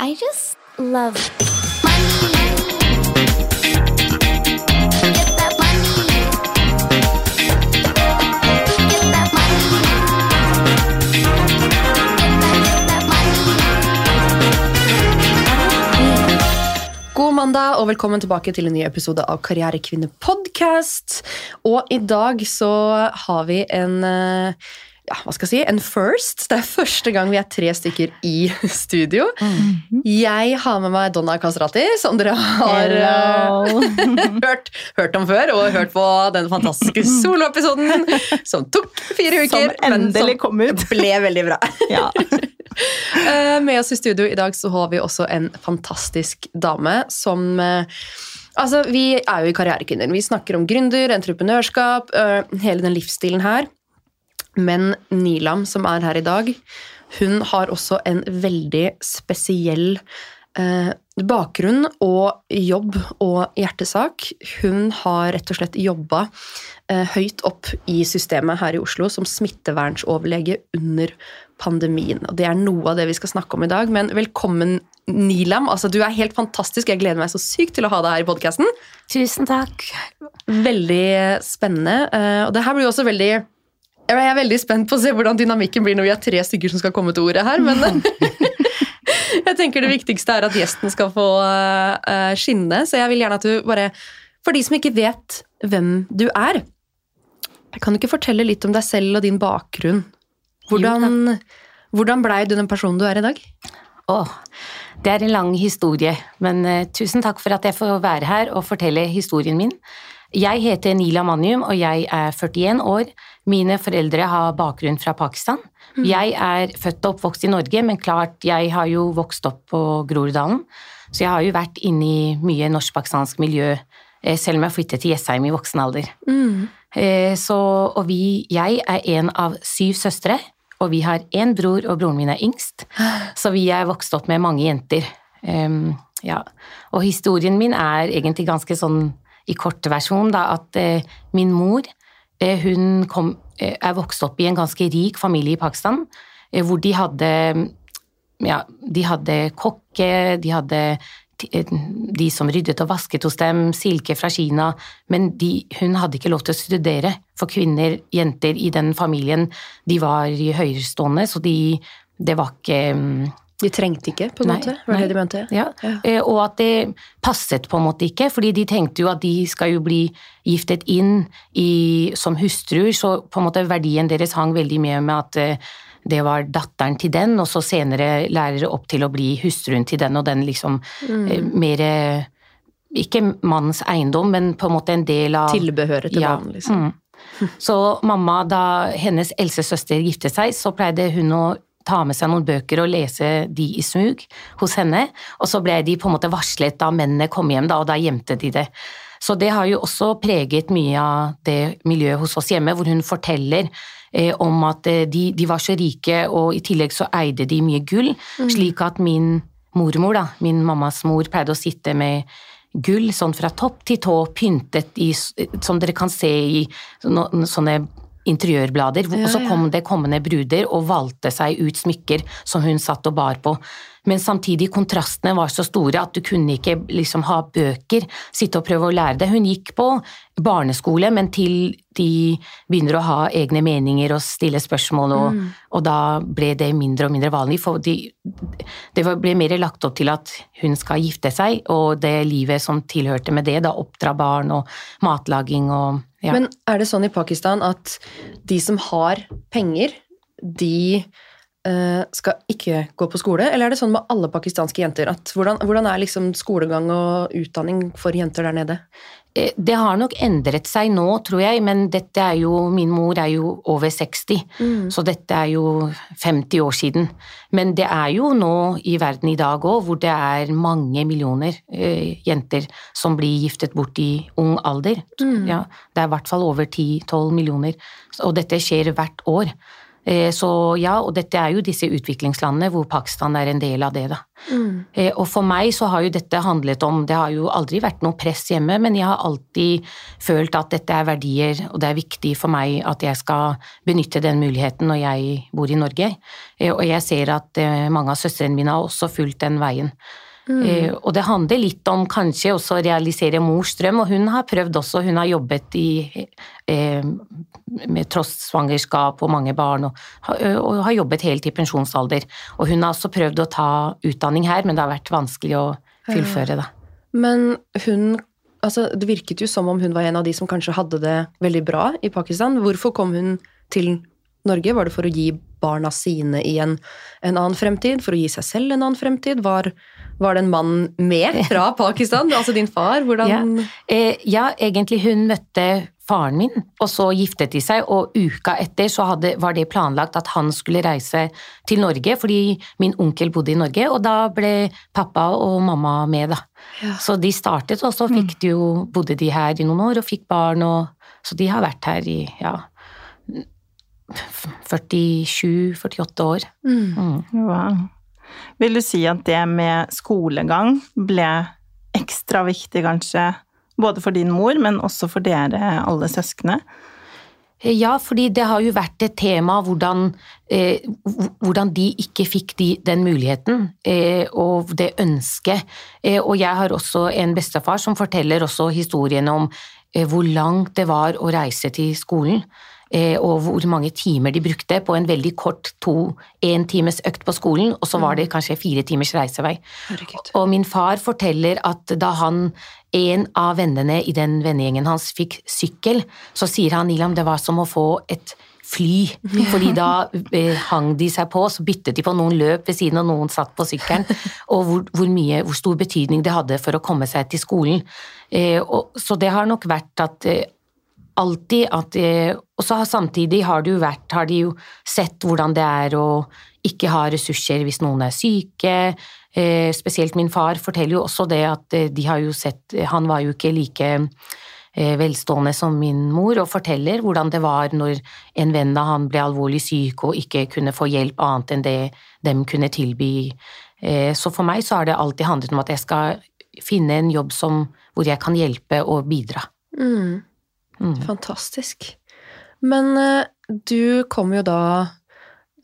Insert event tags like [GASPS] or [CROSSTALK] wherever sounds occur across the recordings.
I just love money. God mandag og velkommen tilbake til en ny episode av Karrierekvinne podcast. Og i dag så har vi en eh, ja, hva skal jeg si, en first. Det er første gang vi er tre stykker i studio. Jeg har med meg Donna Kastrati, som dere har eh, [LAUGHS] hørt, hørt om før, og hørt på den fantastiske soloepisoden som tok fire uker. Som endelig kom ut. [LAUGHS] ble veldig bra. Ja. [LAUGHS] Eh, Med oss i studio i dag så har vi også en fantastisk dame som eh, Altså, Vi er jo i Karrierekvinner. Vi snakker om gründer, entreprenørskap, hele den livsstilen her. Men Nilam, som er her i dag, hun har også en veldig spesiell eh, bakgrunn og jobb og hjertesak. Hun har rett og slett jobba eh, høyt opp i systemet her i Oslo som smittevernsoverlege under pandemien. Og Det er noe av det vi skal snakke om i dag. Men velkommen, Nilam. Altså, du er helt fantastisk. Jeg gleder meg så sykt til å ha deg her i podkasten. Tusen takk. Veldig spennende. eh, Og det her blir jo også veldig Jeg er veldig spent på å se hvordan dynamikken blir når vi er tre stykker som skal komme til ordet her, men [LAUGHS] jeg tenker det viktigste er at gjesten skal få eh, skinne, så jeg vil gjerne at du bare For de som ikke vet hvem du er, kan du ikke fortelle litt om deg selv og din bakgrunn? Hvordan, hvordan blei du den personen du er i dag? Åh, det er en lang historie, men eh, tusen takk for at jeg får være her og fortelle historien min. Jeg heter Nila Manium, og jeg er 41 år. Mine foreldre har bakgrunn fra Pakistan. Jeg er født og oppvokst i Norge, men klart, jeg har jo vokst opp på Groruddalen, så jeg har jo vært inne i mye norsk-pakistansk miljø, eh, selv om jeg flyttet til Jessheim i voksen alder. Mm. Så, og vi, jeg er en av syv søstre, og vi har én bror, og broren min er yngst. [GASPS] Så vi er vokst opp med mange jenter. Um, ja. Og historien min er egentlig ganske sånn i kortversjon, da, at eh, min mor eh, hun kom, eh, er vokst opp i en ganske rik familie i Pakistan, eh, hvor de hadde ja, de hadde kokke, de hadde eh, de som ryddet og vasket hos dem, silke fra Kina, men de, hun hadde ikke lov til å studere, for kvinner, jenter i den familien, de var i høyerestående, så de, det var ikke mm, De trengte ikke, på en Nei, måte? Var nei. det de mente? ja. Ja. eh, Og at det passet på en måte ikke, fordi de tenkte jo at de skal jo bli giftet inn i, som hustruer, så på en måte verdien deres hang veldig med med at eh, det var datteren til den, og så senere lærere opp til å bli hustruen til den, og den liksom eh, mer Ikke mannens eiendom, men på en måte en del av Tilbehøret til Ja, mannen, liksom. Mm. Så mamma, da hennes eldste søster giftet seg, så pleide hun å ta med seg noen bøker og lese de i smug hos henne, og så ble de på en måte varslet da mennene kom hjem, da, og da gjemte de det. Så det har jo også preget mye av det miljøet hos oss hjemme, hvor hun forteller eh, om at eh, de, de var så rike, og i tillegg så eide de mye gull, slik at min mormor, da, min mammas mor, pleide å sitte med gull sånn fra topp til tå, pyntet i, som dere kan se i sånne interiørblader. Ja, og så kom det kommende bruder og valgte seg ut smykker som hun satt og bar på. Men samtidig, kontrastene var så store at du kunne ikke liksom ha bøker, sitte og prøve å lære det. Hun gikk på barneskole, men til de begynner å ha egne meninger og stille spørsmål, og, Mm. og da ble det mindre og mindre vanlig. For de, det ble mer lagt opp til at hun skal gifte seg, og det livet som tilhørte med det, da oppdra barn og matlaging og ja. Men er det sånn i Pakistan at de som har penger, de uh, skal ikke gå på skole? Eller er det sånn med alle pakistanske jenter? At hvordan, hvordan er liksom skolegang og utdanning for jenter der nede? Eh, Det har nok endret seg nå, tror jeg, men dette er jo Min mor er jo over 60, så dette er jo 50 år siden. Men det er jo nå i verden i dag òg, hvor det er mange millioner eh, jenter som blir giftet bort i ung alder. Ja, det er i hvert fall over 10-12 millioner, og dette skjer hvert år. Eh, Så ja, og dette er jo disse utviklingslandene hvor Pakistan er en del av det, da. Mm. Eh, Og for meg så har jo dette handlet om Det har jo aldri vært noe press hjemme, men jeg har alltid følt at dette er verdier, og det er viktig for meg at jeg skal benytte den muligheten når jeg bor i Norge. Eh, Og jeg ser at mange av søstrene mine har også fulgt den veien. Mm. Og det handler litt om kanskje også å realisere mors drøm, og hun har prøvd også, hun har jobbet i eh, med tross svangerskap og mange barn, og, og har jobbet helt til pensjonsalder. Og hun har også prøvd å ta utdanning her, men det har vært vanskelig å fullføre, da. Men hun altså, Det virket jo som om hun var en av de som kanskje hadde det veldig bra i Pakistan. Hvorfor kom hun til Norge? Var det for å gi barna sine i en, en annen fremtid? For å gi seg selv en annen fremtid? Var, var det en mann med fra [LAUGHS] Pakistan? altså din far? Hvordan Ja. Eh, ja, egentlig hun møtte faren min, og så giftet de seg, og uka etter så hadde, var det planlagt at han skulle reise til Norge, fordi min onkel bodde i Norge, og da ble pappa og mamma med, da. Ja. Så de startet, og så fikk de jo, bodde de her i noen år og fikk barn, og, så de har vært her i, ja, 47-48 år. Mm. Mm. Wow. Vil du si at det med skolegang ble ekstra viktig, kanskje, både for din mor, men også for dere alle søskne? Ja, fordi det har jo vært et tema hvordan, eh, hvordan de ikke fikk de, den muligheten eh, og det ønsket. Eh, og jeg har også en bestefar som forteller også historien om eh, hvor langt det var å reise til skolen. Eh, og hvor mange timer de brukte på en veldig kort to, én times økt på skolen, og så var det kanskje fire timers reisevei. Herregud. Og min far forteller at da han, en av vennene i den vennegjengen hans fikk sykkel, så sier han Nilam det var som å få et fly, fordi da eh, hang de seg på, så byttet de på noen løp ved siden og noen satt på sykkelen, [LAUGHS] og hvor, hvor, mye, hvor stor betydning det hadde for å komme seg til skolen. Eh, og, så det har nok vært at eh, alltid at Og så samtidig har vært, har de jo sett hvordan det er å ikke ha ressurser hvis noen er syke. Eh, spesielt min far forteller jo også det at eh, de har jo sett Han var jo ikke like eh, velstående som min mor, og forteller hvordan det var når en venn av han ble alvorlig syk og ikke kunne få hjelp annet enn det dem kunne tilby. Så for meg så har det alltid handlet om at jeg skal finne en jobb som, hvor jeg kan hjelpe og bidra. Mm. Mm. Fantastisk. Men eh, du kommer jo da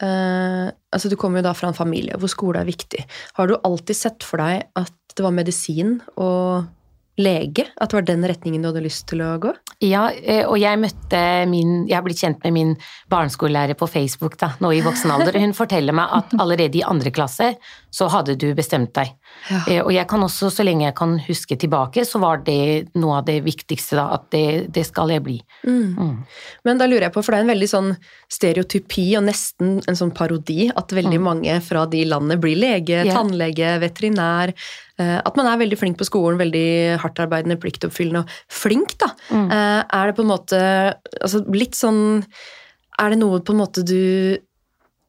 Uh, Altså, du kommer jo da fra en familie hvor skole er viktig. Har du alltid sett for deg at det var medisin og lege? At det var den retningen du hadde lyst til å gå? Ja, eh, og jeg møtte min Jeg har blitt kjent med min barneskolelærer på Facebook da, nå i voksen alder, hun forteller meg at allerede i andre klasse så hadde du bestemt deg. Ja. Eh, Og jeg kan også, så lenge jeg kan huske tilbake, så var det noe av det viktigste da, at det, det skal jeg bli. Mm. Mm. Men da lurer jeg på, for det er en veldig sånn stereotypi og nesten en sånn parodi at veldig mange fra de landene blir lege, yeah. tannlege, veterinær. Eh, At man er veldig flink på skolen, veldig hardtarbeidende, pliktoppfyllende og flink, da. Mm. Eh, Er det på en måte altså litt sånn Er det noe på en måte du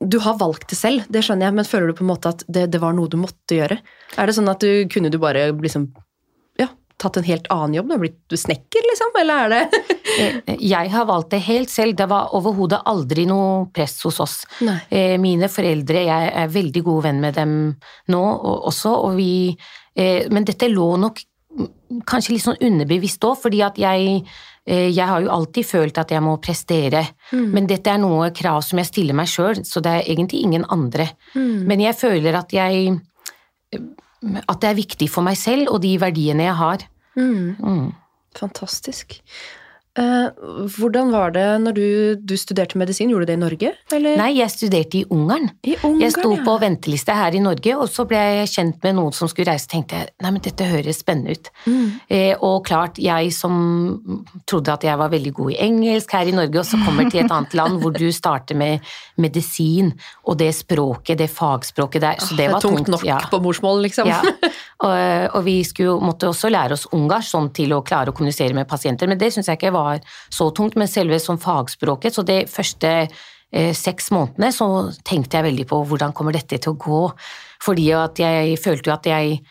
du har valgt det selv, det skjønner jeg, men føler du på en måte at det, det var noe du måtte gjøre? Er det sånn at du kunne du bare liksom tatt en helt annen jobb? Du har blitt snekker, liksom? Eller er det [LAUGHS] Eh, Jeg har valgt det helt selv, det var overhodet aldri noe press hos oss. Nei. Mine foreldre, jeg er veldig god venn med dem nå også, og vi Men dette lå nok mm, kanskje litt sånn underbevisst òg, fordi at jeg eh, jeg har jo alltid følt at jeg må prestere, men dette er noe krav som jeg stiller meg sjøl, så det er egentlig ingen andre. Mm. Men jeg føler at jeg At det er viktig for meg selv og de verdiene jeg har. Mm. Mm. Fantastisk. Eh, hvordan var det når du, du studerte medisin? Gjorde du det i Norge? Eller? Nei, jeg studerte i Ungarn. I Ungarn, Jeg sto ja. på venteliste her i Norge, og så ble jeg kjent med noen som skulle reise, tenkte jeg nei, men dette høres spennende ut. Mm. Eh, og klart, jeg som trodde at jeg var veldig god i engelsk her i Norge, og så kommer til et annet land hvor du starter med medisin, og det språket, det fagspråket der, så det var tungt nok ja. på morsmål, liksom. Ja. [LAUGHS] Og, og vi skulle, måtte også lære oss ungarsk sånn til å klare å kommunisere med pasienter, men det syns jeg ikke var så tungt. Men selve som fagspråket, så de første eh, seks månedene så tenkte jeg veldig på hvordan kommer dette til å gå, fordi at jeg følte jo at jeg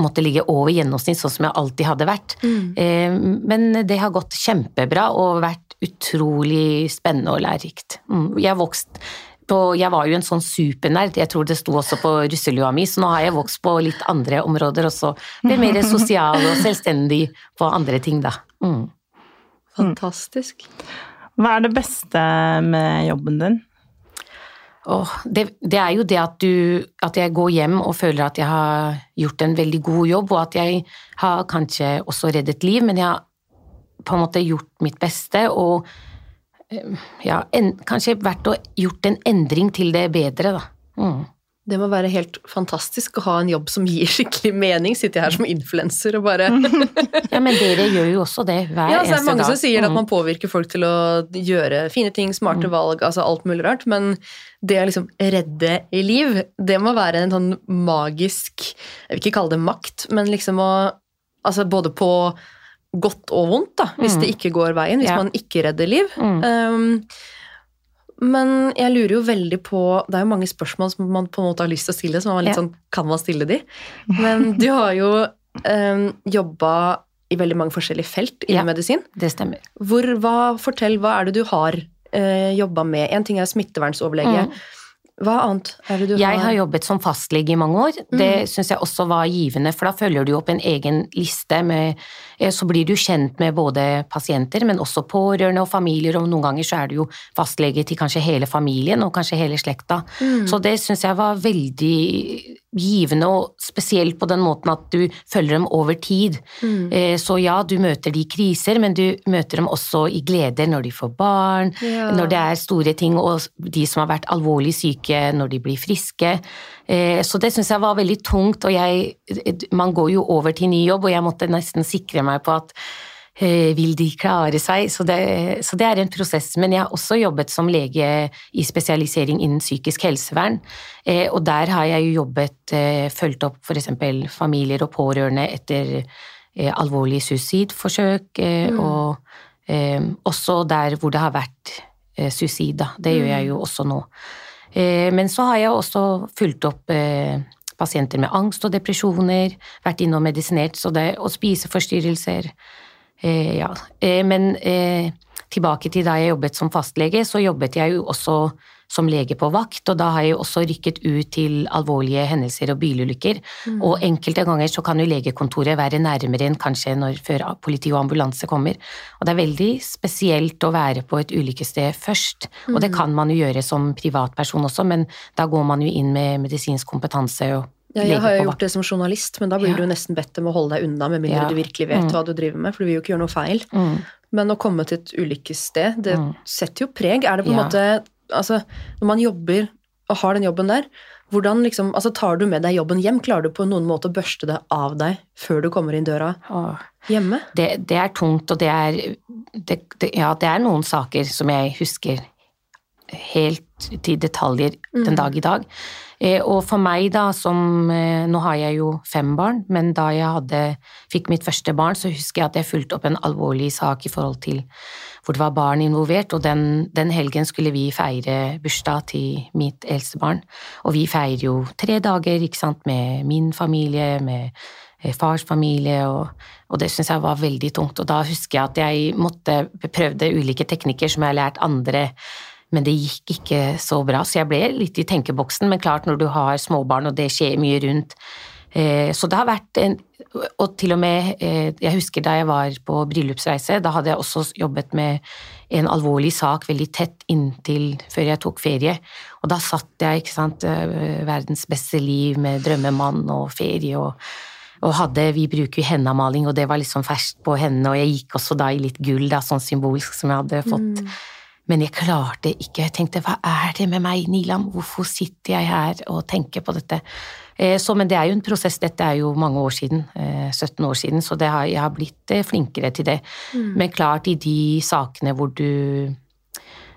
måtte ligge over gjennomsnitt, sånn som jeg alltid hadde vært. Eh, Men det har gått kjempebra og vært utrolig spennende og lærerikt. Mm, Jeg har vokst på, jeg var jo en sånn supernerd, jeg tror det sto også på russelua mi, så nå har jeg vokst på litt andre områder også. Blir mer [LAUGHS] sosial og selvstendig på andre ting, da. Mm. Fantastisk. Hva er det beste med jobben din? Oh, det, det er jo det at, du, at jeg går hjem og føler at jeg har gjort en veldig god jobb, og at jeg har kanskje også reddet liv, men jeg har på en måte gjort mitt beste og eh, ja, en, kanskje vært og gjort en endring til det bedre, da. Mm. Det må være helt fantastisk å ha en jobb som gir skikkelig mening. Sitter jeg her som influenser og bare [LAUGHS] Ja, men dere gjør jo også det hver eneste dag. Ja, så er det mange dag. som sier at Mm. man påvirker folk til å gjøre fine ting, smarte valg, altså alt mulig rart, men det å liksom redde i liv, det må være en sånn magisk Jeg vil ikke kalle det makt, men liksom å Altså både på godt og vondt, da, hvis Mm. det ikke går veien, hvis Ja. man ikke redder liv. Mm. Um, men jeg lurer jo veldig på Det er jo mange spørsmål som man på en måte har lyst til å stille, som man litt Ja. sånn Kan man stille de? Men du har jo um, jobba i veldig mange forskjellige felt innen Ja. medisin. Det stemmer. Hvor, hva, fortell, hva er det du har uh, jobba med? En ting er smittevernsoverlege. Mm. Hva annet er det du har Jeg har jobbet som fastlege i mange år. Det syns jeg også var givende, for da følger du opp en egen liste med eh, Så blir du kjent med både pasienter, men også pårørende og familier, og noen ganger så er du jo fastlege til kanskje hele familien og kanskje hele slekta. Så det syns jeg var veldig givende, og spesielt på den måten at du følger dem over tid. Mm. Så ja, du møter de i kriser, men du møter dem også i gleder når de får barn, Ja. når det er store ting, og de som har vært alvorlig syke når de blir friske. Eh, Så det syns jeg var veldig tungt, og jeg Man går jo over til ny jobb, og jeg måtte nesten sikre meg på at eh, vil de klare seg? Så det, så det er en prosess. Men jeg har også jobbet som lege i spesialisering innen psykisk helsevern, eh, og der har jeg jo jobbet, eh, fulgt opp f.eks. familier og pårørende etter eh, alvorlige suicidforsøk, mm. og eh, også der hvor det har vært eh, suicid, da. Det gjør jeg jo også nå. Eh, men så har jeg også fulgt opp eh, pasienter med angst og depresjoner, vært inne og medisinert, så det, og spiseforstyrrelser. Eh, ja. eh, men eh, tilbake til da jeg jobbet som fastlege, så jobbet jeg jo også som lege på vakt, og da har jeg jo også rykket ut til alvorlige hendelser og bilulykker. Og enkelte ganger så kan jo legekontoret være nærmere enn kanskje når, før politi og ambulanse kommer. Og det er veldig spesielt å være på et ulykkessted først, og det kan man jo gjøre som privatperson også, men da går man jo inn med medisinsk kompetanse og ja, Jeg har jo gjort det som journalist, men da blir Ja. du nesten bedt om å holde deg unna, med mindre Ja. du virkelig vet Mm. hva du driver med, for du vil jo ikke gjøre noe feil. Mm. Men å komme til et ulykkessted, det Mm. setter jo preg. Er det på en måte Altså, når man jobber og har den jobben der, hvordan liksom Altså, tar du med deg jobben hjem? Klarer du på noen måte å børste det av deg før du kommer inn døra Åh. hjemme? det, det er tungt, og det er det, det, Ja, det er noen saker som jeg husker helt til detaljer den dag i dag. Eh, og for meg, da, som eh, Nå har jeg jo fem barn, men da jeg hadde, fikk mitt første barn, så husker jeg at jeg fulgte opp en alvorlig sak i forhold til hvor det var barn involvert, og den, den helgen skulle vi feire bursdag til mitt eldste barn. Og vi feirer jo tre dager, ikke sant, med min familie, med eh, fars familie, og, og det syns jeg var veldig tungt. Og da husker jeg at jeg måtte prøvde ulike teknikker som jeg har lært andre, men det gikk ikke så bra. Så jeg ble litt i tenkeboksen, men klart når du har småbarn og det skjer mye rundt. Eh, Så det har vært en Og til og med, eh, jeg husker da jeg var på bryllupsreise, da hadde jeg også jobbet med en alvorlig sak veldig tett inntil før jeg tok ferie. Og da satt jeg, ikke sant, eh, verdens beste liv med drømmemann og ferie og og hadde, Vi bruker jo og det var liksom ferskt på hendene, og jeg gikk også da i litt gull, da, sånn symbolsk som jeg hadde fått. Men jeg klarte ikke. Jeg tenkte hva er det med meg, Nilam, hvorfor sitter jeg her og tenker på dette? Eh, Så, men det er jo en prosess, dette er jo mange år siden, eh, 17 år siden, så det har, jeg har blitt eh, flinkere til det. Men klart i de sakene hvor du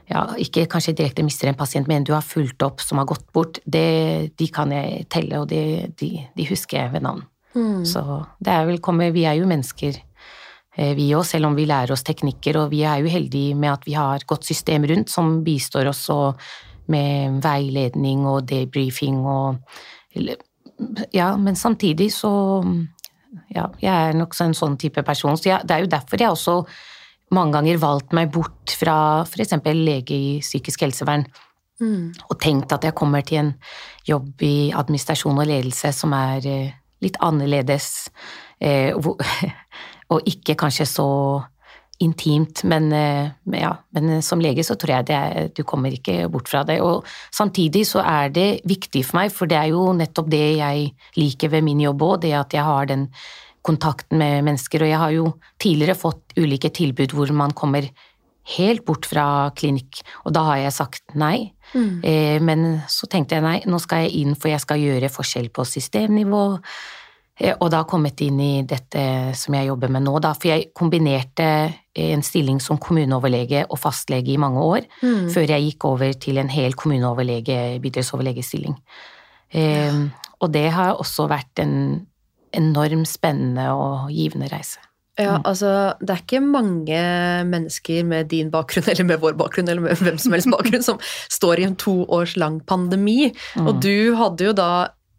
ja, ikke kanskje direkte mister en pasient, men du har fulgt opp som har gått bort, det, de kan jeg telle, og de, de, de husker jeg ved navn. Så det er vel komme, vi er jo mennesker, eh, vi òg, selv om vi lærer oss teknikker, og vi er jo heldige med at vi har godt system rundt som bistår oss med veiledning og debriefing og ja, men samtidig så Ja, jeg er nok en sånn type person, så jeg, det er jo derfor jeg også mange ganger valgt meg bort fra f.eks. lege i psykisk helsevern. Og tenkt at jeg kommer til en jobb i administrasjon og ledelse som er eh, litt annerledes, eh, hvor- [LAUGHS] og ikke kanskje så intimt, men, eh, ja, men som lege så tror jeg det er, du kommer ikke bort fra det. Og samtidig så er det viktig for meg, for det er jo nettopp det jeg liker ved min jobb òg, det at jeg har den kontakten med mennesker. Og jeg har jo tidligere fått ulike tilbud hvor man kommer helt bort fra klinikk, og da har jeg sagt nei. Mm. men så tenkte jeg nei, nå skal jeg inn, for jeg skal gjøre forskjell på systemnivå. Eh, Og da kommet inn i dette som jeg jobber med nå, da. For jeg kombinerte en stilling som kommuneoverlege og fastlege i mange år, før jeg gikk over til en hel kommuneoverlege, bydelsoverlegestilling. Eh, og det har også vært en enormt spennende og givende reise. Ja, altså, det er ikke mange mennesker med din bakgrunn, eller med vår bakgrunn, eller med hvem som helst bakgrunn, som står i en to års lang pandemi. Og du hadde jo da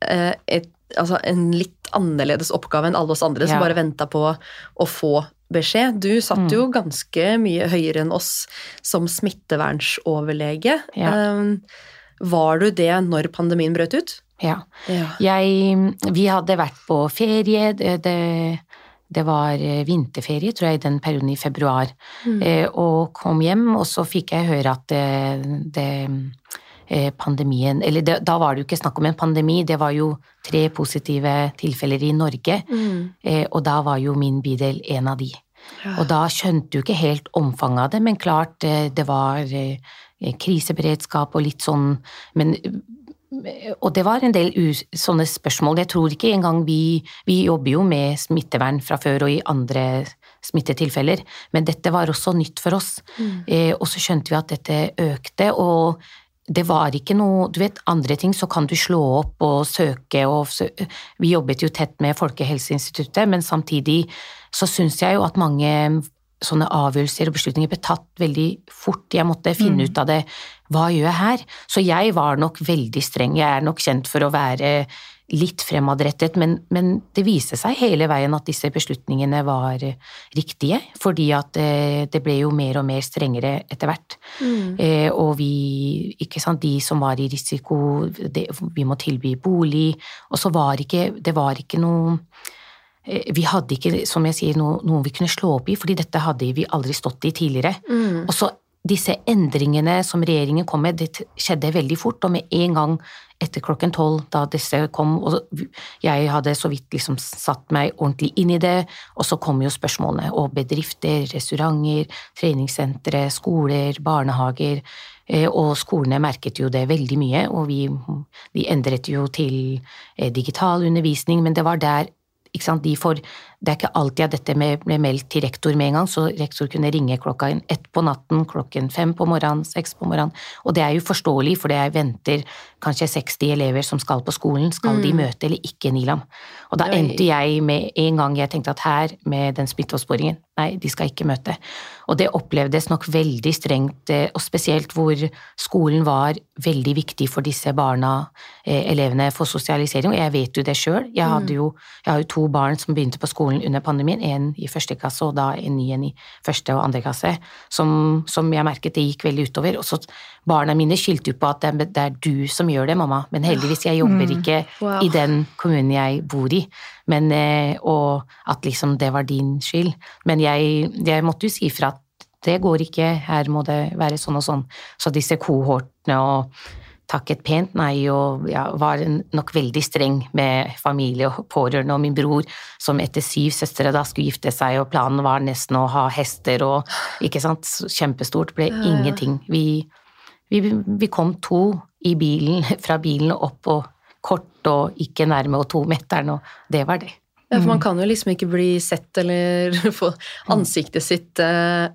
eh, et, altså, en litt annerledes oppgave enn alle oss andre som Ja. bare venta på å få beskjed. Du satt jo ganske mye høyere enn oss som smittevernsoverlege. Ja. Eh, var du det når pandemien brøt ut? Ja. Ja. Jeg, vi hadde vært på ferie, det, det, det var eh, vinterferie, tror jeg, i den perioden i februar, eh, og kom hjem, og så fikk jeg høre at det, det eh, pandemien Eller det, da var det jo ikke snakk om en pandemi, det var jo tre positive tilfeller i Norge, eh, og da var jo min bydel en av de. Og da skjønte du ikke helt omfanget av det, men klart eh, det var eh, kriseberedskap og litt sånn Men og det var en del sånne spørsmål. Jeg tror ikke engang vi Vi jobber jo med smittevern fra før og i andre smittetilfeller, men dette var også nytt for oss. Eh, og så skjønte vi at dette økte, og det var ikke noe Du vet, andre ting så kan du slå opp og søke og Vi jobbet jo tett med Folkehelseinstituttet, men samtidig så syns jeg jo at mange sånne avgjørelser og beslutninger ble tatt veldig fort. Jeg måtte finne ut av det. Hva gjør jeg her? Så jeg var nok veldig streng. Jeg er nok kjent for å være litt fremadrettet, men, men det viste seg hele veien at disse beslutningene var riktige, fordi at eh, det ble jo mer og mer strengere etter hvert. Eh, og vi, ikke sant, de som var i risiko, det, vi må tilby bolig, og så var ikke, det var ikke noe eh, vi hadde ikke, som jeg sier, noe, noe vi kunne slå opp i, fordi dette hadde vi aldri stått i tidligere. Og så disse endringene som regjeringen kom med, det skjedde veldig fort, og med en gang etter klokken tolv, da disse kom, og jeg hadde så vidt liksom satt meg ordentlig inn i det, og så kom jo spørsmålene, og bedrifter, restauranter, treningssentre, skoler, barnehager, eh, og skolene merket jo det veldig mye, og vi, vi endret jo til eh, digital undervisning, men det var der de får, Det er ikke alltid at dette ble meldt til rektor med en gang, så rektor kunne ringe klokka ett på natten, klokken fem på morgenen, seks på morgenen. Og det er jo forståelig, for det venter kanskje 60 elever som skal på skolen. Skal de møte eller ikke Nilam? Og da Oi. endte jeg med en gang jeg tenkte at her, med den smitteoppsporingen, nei, de skal ikke møte. Og det opplevdes nok veldig strengt, eh, og spesielt hvor skolen var veldig viktig for disse barna, eh, elevene, for sosialisering. Og jeg vet jo det sjøl. Jeg, hadde jo- jeg har jo to barn som begynte på skolen under pandemien. En i første klasse og da en ny en i første og andre klasse. Som, som jeg merket det gikk veldig utover. Og så barna mine skyldte jo på at det det er du som gjør det, mamma. Men heldigvis, jeg jobber ikke Wow. i den kommunen jeg bor i. Men, eh, og at liksom det var din skyld. Men jeg, jeg måtte jo si fra at det går ikke, her må det være sånn og sånn. Så disse kohortene og takket pent nei, og ja, var nok veldig streng med familie og pårørende, og min bror som etter syv søstre da skulle gifte seg, og planen var nesten å ha hester og ikke sant, kjempestort, ble ingenting. Vi, vi, vi kom to i bilen, [LAUGHS] fra bilen opp og kort og ikke nærme og to meteren, og det var det. Ja, for man kan jo liksom ikke bli sett eller [LAUGHS] få ansiktet sitt eh,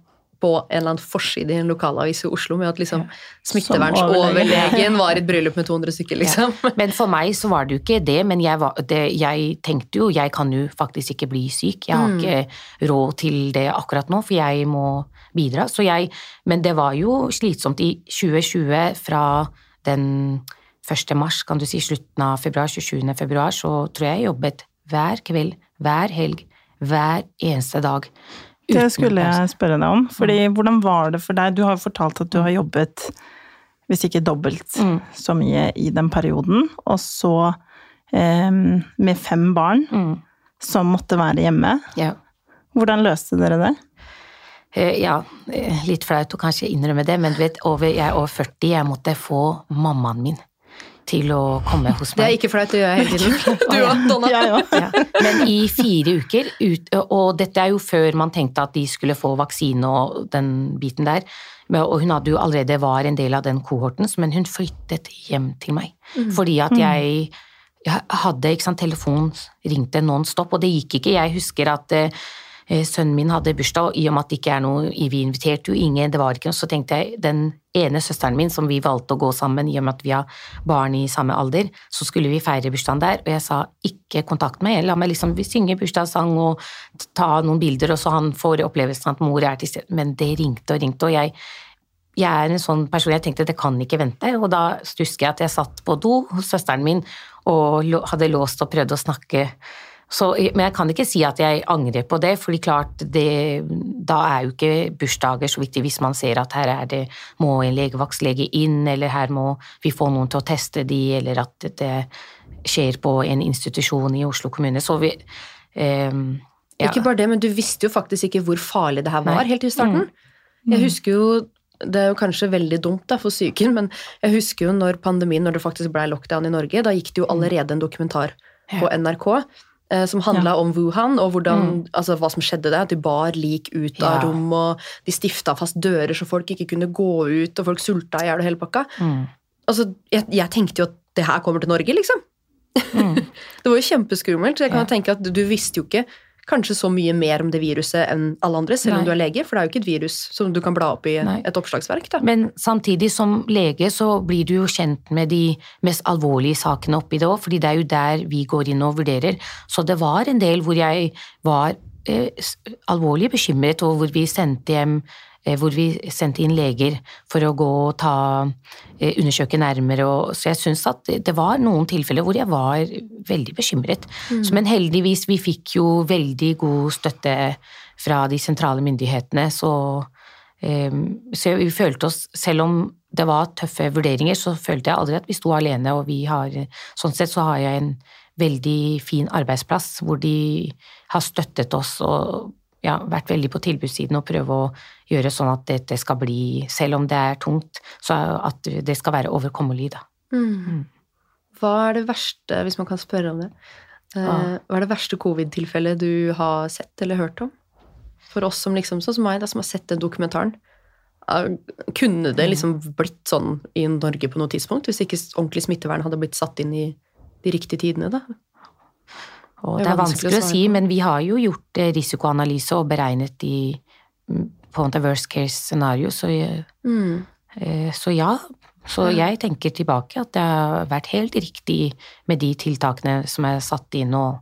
på en eller annen forside i en lokalavis i Oslo med at liksom smittevernsoverlegen var i et bryllup med 200 stykker, liksom. [LAUGHS] Men for meg så var det jo ikke det, men jeg, var, det, jeg tenkte jo jeg kan jo faktisk ikke bli syk. Jeg har ikke råd til det akkurat nå, for jeg må bidra. Så jeg, men det var jo slitsomt i 2020 fra den 1. mars, kan du si, slutten av februar, 27. februar, så tror jeg jeg jobbet hver kveld, hver helg, hver eneste dag. Det skulle jeg spørre deg om. Fordi hvordan var det for deg? Du har jo fortalt at du har jobbet, hvis ikke dobbelt Mm. så mye i den perioden, og så eh, med fem barn Mm. som måtte være hjemme. Ja. Hvordan løste dere det? Eh, Ja, eh, litt flaut å kanskje innrømme det, men du vet, over, jeg er over 40, jeg måtte få mammaen min til å komme hos meg. Det er ikke flaut det gjør jeg hele tiden. [LAUGHS] Du òg, Donna. Ja. Ja, men i fire uker, ut, og dette er jo før man tenkte at de skulle få vaksine og den biten der, og hun hadde jo allerede var en del av den kohorten, men hun flyttet hjem til meg. Fordi at jeg, jeg hadde ikke sant, telefonen ringte non-stop, og det gikk ikke. Jeg husker at eh, sønnen min hadde bursdag, og i og med at det ikke er noe, vi inviterte jo ingen, det var ikke noe, så tenkte jeg den ene søsteren min som vi valgte å gå sammen, i og med at vi har barn i samme alder, så skulle vi feire bursdagen der, og jeg sa ikke kontakt meg, la meg liksom synge bursdagssang og ta noen bilder, og så han får opplevelsen at mor er til stede, men det ringte og ringte, og jeg jeg er en sånn person, jeg tenkte det kan ikke vente, og da husker jeg at jeg satt på do hos søsteren min og hadde låst og prøvd å snakke. Så, men jeg kan ikke si at jeg angrer på det, for klart det, da er jo ikke bursdager så viktig hvis man ser at her er det, må en legevaktlege inn, eller her må vi få noen til å teste de, eller at det skjer på en institusjon i Oslo kommune. Så vi um, ja. Ikke bare det, men du visste jo faktisk ikke hvor farlig det her var Nei. Mm. helt i starten. Jeg husker jo det er jo kanskje veldig dumt da, for psyken, men jeg husker jo når pandemien, når det faktisk ble lockdown i Norge, da gikk det jo allerede en dokumentar på NRK som handla om Wuhan, og hvordan, altså, hva som skjedde der. At de bar lik ut av Ja. rom, og de stifta fast dører så folk ikke kunne gå ut, og folk sulta i hjel og hele pakka. Mm. Altså, jeg, jeg tenkte jo at det her kommer til Norge, liksom. Mm. [LAUGHS] Det var jo kjempeskummelt. Så jeg kan Ja. tenke at du visste jo ikke kanskje så mye mer om det viruset enn alle andre, selv om du er lege, for det er jo ikke et virus som du kan bla opp i Nei. et oppslagsverk. da. Men samtidig som lege så blir du jo kjent med de mest alvorlige sakene oppi det òg, fordi det er jo der vi går inn og vurderer. Så det var en del hvor jeg var eh, alvorlig bekymret, og hvor vi sendte hjem hvor vi sendte inn leger for å gå og ta, eh, undersøke nærmere. Og, så jeg syns at det var noen tilfeller hvor jeg var veldig bekymret. Så, men heldigvis, vi fikk jo veldig god støtte fra de sentrale myndighetene, så Ehm, Så vi følte oss, selv om det var tøffe vurderinger, så følte jeg aldri at vi sto alene, og vi har Sånn sett så har jeg en veldig fin arbeidsplass hvor de har støttet oss og ja, vært veldig på tilbudssiden og prøve å gjøre sånn at dette skal bli, selv om det er tungt, så at det skal være overkommelig, da. Hva er det verste, hvis man kan spørre om det, eh, Ah. hva er det verste covid-tilfellet du har sett eller hørt om? For oss som liksom, sånn som meg, da, som har sett den dokumentaren. eh, Kunne det liksom blitt sånn i Norge på noe tidspunkt, hvis ikke ordentlig smittevern hadde blitt satt inn i de riktige tidene, da? Og Det det er er vanskelig å å si, men vi har jo gjort eh, risikoanalyse og beregnet de mm, på en worst case scenario, så, Mm. eh, så ja. Så jeg tenker tilbake at det har vært helt riktig med de tiltakene som er satt inn, og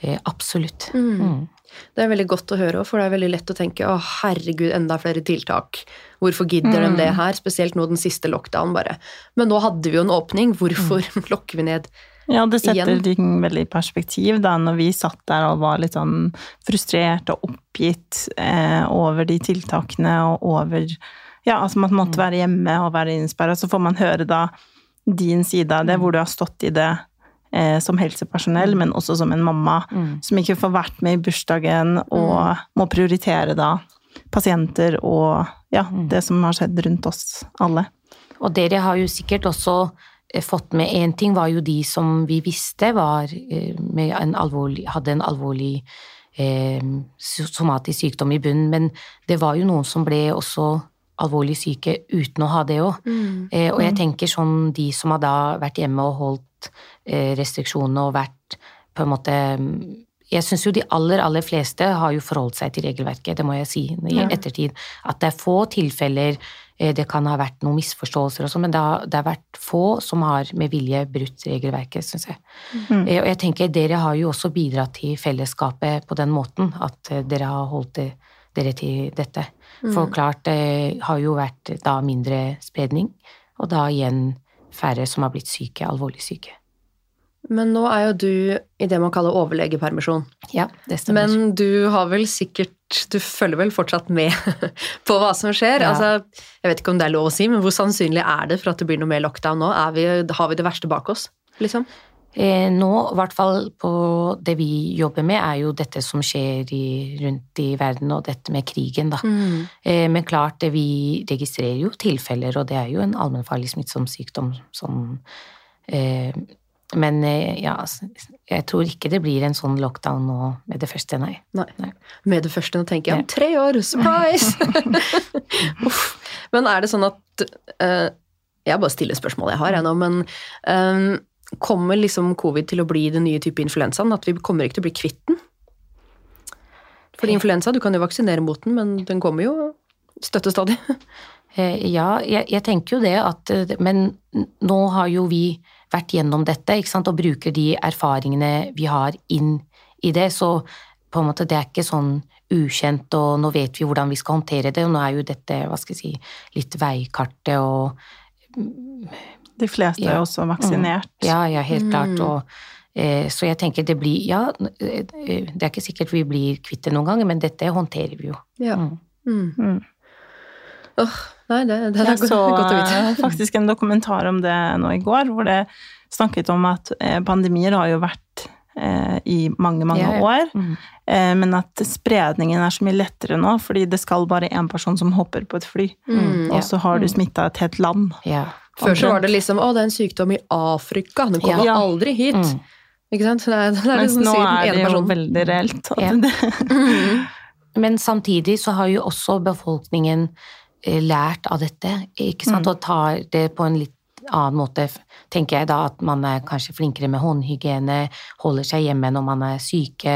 eh, absolutt. Mm. Det er veldig godt å høre, for det er veldig lett å tenke å herregud, enda flere tiltak. Hvorfor gidder de det her? Spesielt nå den siste lockdown, bare. Men nå hadde vi jo en åpning, hvorfor [LAUGHS] lokker vi ned? Ja, det setter Igjen. ting veldig i perspektiv da, når vi satt der og var litt sånn frustrert og oppgitt eh, over de tiltakene og over Ja, altså man måtte være hjemme og være innsperra, så får man høre da din side av det, hvor du har stått i det eh, som helsepersonell, men også som en mamma Mm. som ikke får vært med i bursdagen og må prioritere da pasienter og ja, det som har skjedd rundt oss alle. Og dere har jo sikkert også fått med én ting, var jo de som vi visste var eh, med en alvorlig, hadde en alvorlig eh, somatisk sykdom i bunnen, men det var jo noen som ble også alvorlig syke uten å ha det òg. Eh, og jeg tenker sånn de som har da vært hjemme og holdt eh, restriksjonene og vært på en måte Jeg syns jo de aller, aller fleste har jo forholdt seg til regelverket, det må jeg si i ettertid. At det er få tilfeller eh, det kan ha vært noen misforståelser og sånn, men det har, det har vært få som har med vilje brutt regelverket, syns jeg. Mm. Eh, Og jeg tenker dere har jo også bidratt til fellesskapet på den måten, at eh, dere har holdt dere til dette. For klart det har jo vært da mindre spredning, og da igjen færre som har blitt syke, alvorlig syke. Men nå er jo du i det man kaller overlegepermisjon. Ja, det stemmer. Men du har vel sikkert Du følger vel fortsatt med [LAUGHS] på hva som skjer? Ja. Altså, jeg vet ikke om det er lov å si, men hvor sannsynlig er det for at det blir noe mer lockdown nå? Er vi, har vi det verste bak oss, liksom? Eh, nå, i hvert fall på det vi jobber med, er jo dette som skjer i, rundt i verden, og dette med krigen, da. Eh, men klart, det vi registrerer jo tilfeller, og det er jo en allmennfarlig smittsom sykdom som eh, Men eh, ja, altså, jeg tror ikke det blir en sånn lockdown nå med det første, nei. Nei. Nei. Med det første nå tenker jeg om tre år, surprise! [LAUGHS] [LAUGHS] Men er det sånn at uh, Jeg bare stiller spørsmålet jeg har, jeg nå, men um, kommer liksom covid til å bli den nye type influensaen? At vi kommer ikke til å bli kvitt den? Fordi influensa, du kan jo vaksinere mot den, men den kommer jo støtte stadig. [LAUGHS] Eh, Ja, jeg, jeg tenker jo det at Men nå har jo vi vært gjennom dette, ikke sant, og bruker de erfaringene vi har inn i det, så på en måte det er ikke sånn ukjent, og nå vet vi hvordan vi skal håndtere det, og nå er jo dette, hva skal jeg si, litt veikartet og De fleste er Ja. jo også vaksinert. Ja, ja, helt klart, og eh, så jeg tenker det blir, ja, eh, det er ikke sikkert vi blir kvitt det noen ganger, men dette håndterer vi jo. Ja. Mm. Mm. Mm. Nei, det, det er Jeg godt, så godt å eh, vite. faktisk en dokumentar om det nå i går, hvor det snakket om at eh, pandemier har jo vært eh, i mange, mange Ja, ja. år, Mm. eh, men at spredningen er så mye lettere nå, fordi det skal bare én person som hopper på et fly, Mm, ja. og så har du smitta et helt land. Ja. Før så var det liksom å, det er en sykdom i Afrika, den kommer Ja. aldri hit. Mm. Ikke sant? Det er, det er Mens liksom nå er det jo veldig reelt. Ja. det, [LAUGHS] Men samtidig så har jo også befolkningen eh, lært av dette, ikke sant, og tar det på en litt annen måte, tenker jeg da, at man er kanskje flinkere med håndhygiene, holder seg hjemme når man er syke,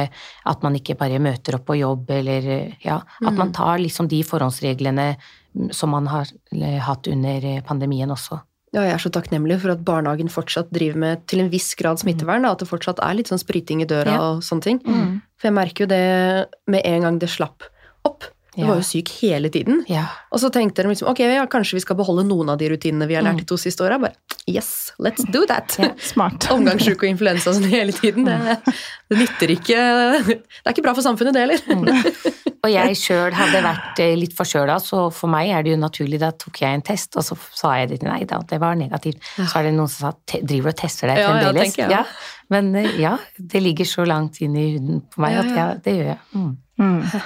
at man ikke bare møter opp på jobb, eller eh, ja, at man tar liksom de forhåndsreglene mm, som man har eh, hatt under eh, pandemien også. Ja, jeg er så takknemlig for at barnehagen fortsatt driver med til en viss grad smittevern. Da, at det fortsatt er litt sånn spriting i døra Ja. og sånne ting. For jeg merker jo det med en gang det slapp opp. Du Ja. var jo syk hele tiden. Ja. Og så tenkte de liksom ok, ja, kanskje vi skal beholde noen av de rutinene vi har lært de to siste åra. Yes, let's do that! Ja. smart. [LAUGHS] Omgangssjuk og influensa sånn hele tiden. Det, det nytter ikke Det er ikke bra for samfunnet, det heller. Og jeg sjøl hadde vært eh, litt forkjøla, så for meg er det jo naturlig. Da tok jeg en test, og så sa jeg det til nei da, det var negativt. Så er det noen som sa driver og tester deg Ja, ja, fremdeles. jeg. Men eh, ja, det ligger så langt inn i huden på meg at ja. ja, det gjør jeg. Mm. Mm.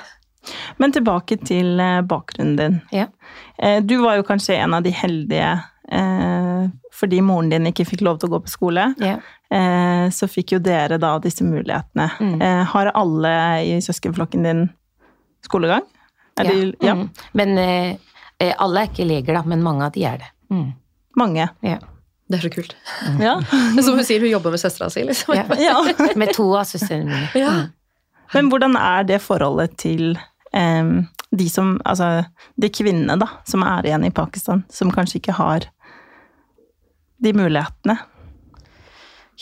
Men tilbake til eh, bakgrunnen din. Ja. Eh, Du var jo kanskje en av de heldige eh, fordi moren din ikke fikk lov til å gå på skole. Ja. Eh, Så fikk jo dere da disse mulighetene. Mm. Eh, Har alle i søskenflokken din skolegang? Er ja. de, ja. Mm. Men alle er ikke leger, da, men mange av de er det. Mm. Mange. Ja. Det er så kult. Ja. Det [LAUGHS] er Som hun sier, hun jobber med søstera si, liksom. Ja. ja. [LAUGHS] Med to av søstrene mine. Ja. Mm. Men hvordan er det forholdet til de som Altså de kvinnene, da, som er igjen i Pakistan, som kanskje ikke har de mulighetene?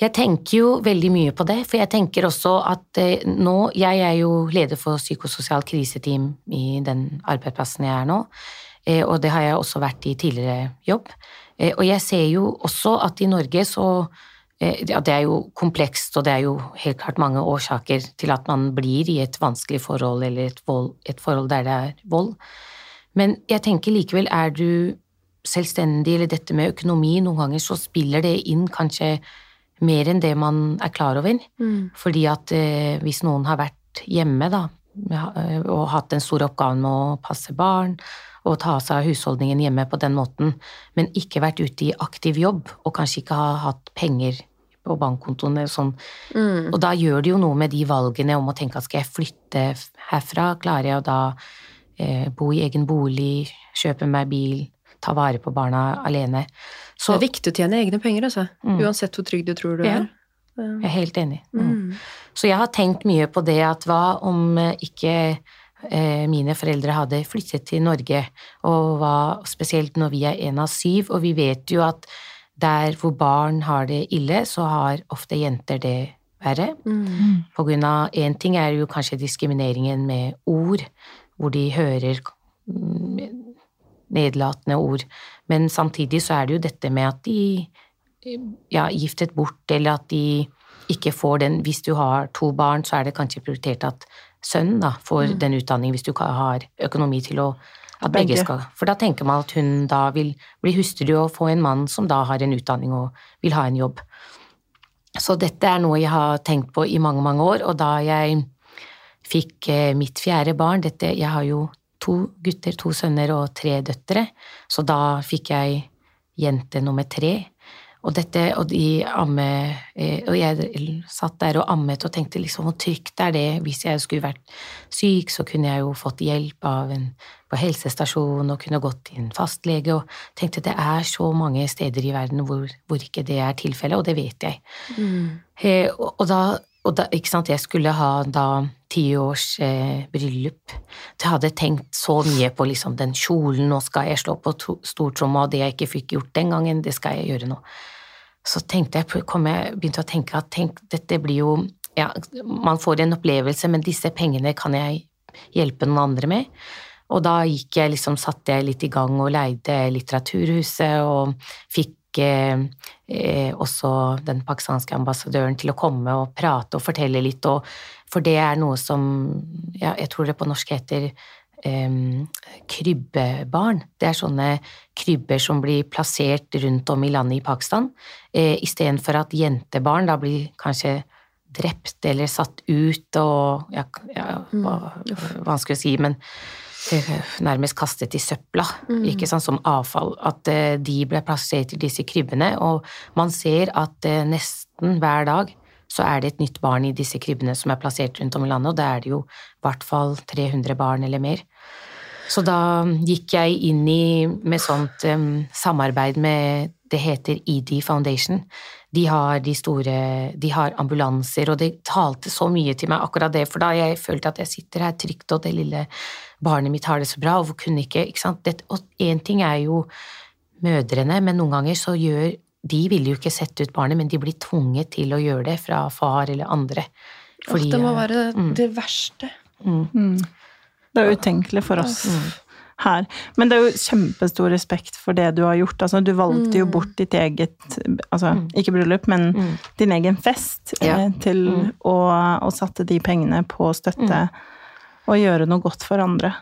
Jeg tenker jo veldig mye på det, for jeg tenker også at eh, nå Jeg er jo leder for psykososialt kriseteam i den arbeidsplassen jeg er nå, eh, og det har jeg også vært i tidligere jobb. Eh, og jeg ser jo også at i Norge så Ja, det er jo komplekst, og det er jo helt klart mange årsaker til at man blir i et vanskelig forhold eller et, vold, et forhold der det er vold. Men jeg tenker likevel, er du selvstendig, eller dette med økonomi, noen ganger så spiller det inn kanskje mer enn det man er klar over. Mm. Fordi at eh, hvis noen har vært hjemme da, eh, og hatt den store oppgaven med å passe barn og ta seg av husholdningen hjemme på den måten, men ikke vært ute i aktiv jobb og kanskje ikke har hatt penger på bankkontoene og sånn, Mm. og da gjør det jo noe med de valgene om å tenke at skal jeg flytte herfra, klarer jeg å da eh, bo i egen bolig, kjøpe meg bil, ta vare på barna alene. Så det er viktig å tjene egne penger, altså. Mm. Uansett hvor trygg du tror du Ja. er. jeg er helt enig. Mm. Mm. Så jeg har tenkt mye på det at hva om eh, ikke eh, mine foreldre hadde flyttet til Norge, og hva spesielt når vi er en av syv, og vi vet jo at der hvor barn har det ille, så har ofte jenter det verre. Mm. På grunn av én ting er jo kanskje diskrimineringen med ord, hvor de hører mm, nedlatende ord. Men samtidig så er det jo dette med at de ja, giftet bort, eller at de ikke får den Hvis du har to barn, så er det kanskje prioritert at sønnen da får den utdanningen, hvis du har økonomi til å at begge skal For da tenker man at hun da vil bli hustru og få en mann som da har en utdanning og vil ha en jobb. Så dette er noe jeg har tenkt på i mange, mange år, og da jeg fikk eh, mitt fjerde barn dette, Jeg har jo to gutter, to sønner og tre døtre, så da fikk jeg jente nummer tre. Og dette, og de amme, eh, og jeg satt der og ammet og tenkte liksom hvor trygt er det hvis jeg skulle vært syk, så kunne jeg jo fått hjelp av en på helsestasjon og kunne gått til en fastlege og tenkte det er så mange steder i verden hvor, hvor ikke det er tilfellet, og det vet jeg. Eh, og, og da, og da, ikke sant, jeg skulle ha da tiårs eh, bryllup. Jeg hadde tenkt så mye på liksom den kjolen, nå skal jeg slå på to- stortromma, og det jeg ikke fikk gjort den gangen, det skal jeg gjøre nå. Så tenkte jeg, kom jeg begynte å tenke at tenk, dette blir jo ja, man får en opplevelse, men disse pengene kan jeg hjelpe noen andre med. Og da gikk jeg liksom, satte jeg litt i gang og leide Litteraturhuset og fikk også den pakistanske ambassadøren til å komme og prate og fortelle litt, og, for det er noe som ja, jeg tror det på norsk heter em, krybbebarn. Det er sånne krybber som blir plassert rundt om i landet i Pakistan, eh, istedenfor at jentebarn da blir kanskje drept eller satt ut og ja, ja, hva, vanskelig å si, men eh, nærmest kastet i søpla, ikke sant, som avfall. At eh, de ble plassert i disse krybbene, og man ser at eh, nesten hver dag så er det et nytt barn i disse krybbene som er plassert rundt om i landet, og da er det jo i hvert fall 300 barn eller mer. Så da gikk jeg inn i med sånt um, samarbeid med Det heter ED Foundation. De har de store De har ambulanser, og det talte så mye til meg akkurat det, for da jeg følte at jeg sitter her trygt, og det lille barnet mitt har det så bra, og kunne ikke Ikke sant. Det, og én ting er jo mødrene, men noen ganger så gjør De vil jo ikke sette ut barnet, men de blir tvunget til å gjøre det fra far eller andre. Åh, det må eh, være mm. det verste. Det er utenkelig for oss her. Men det er jo kjempestor respekt for det du har gjort. Altså, du valgte jo bort ditt eget Altså, ikke bryllup, men Mm. din egen fest Ja. eh, til Mm. å, å satte de pengene på å støtte og gjøre noe godt for andre.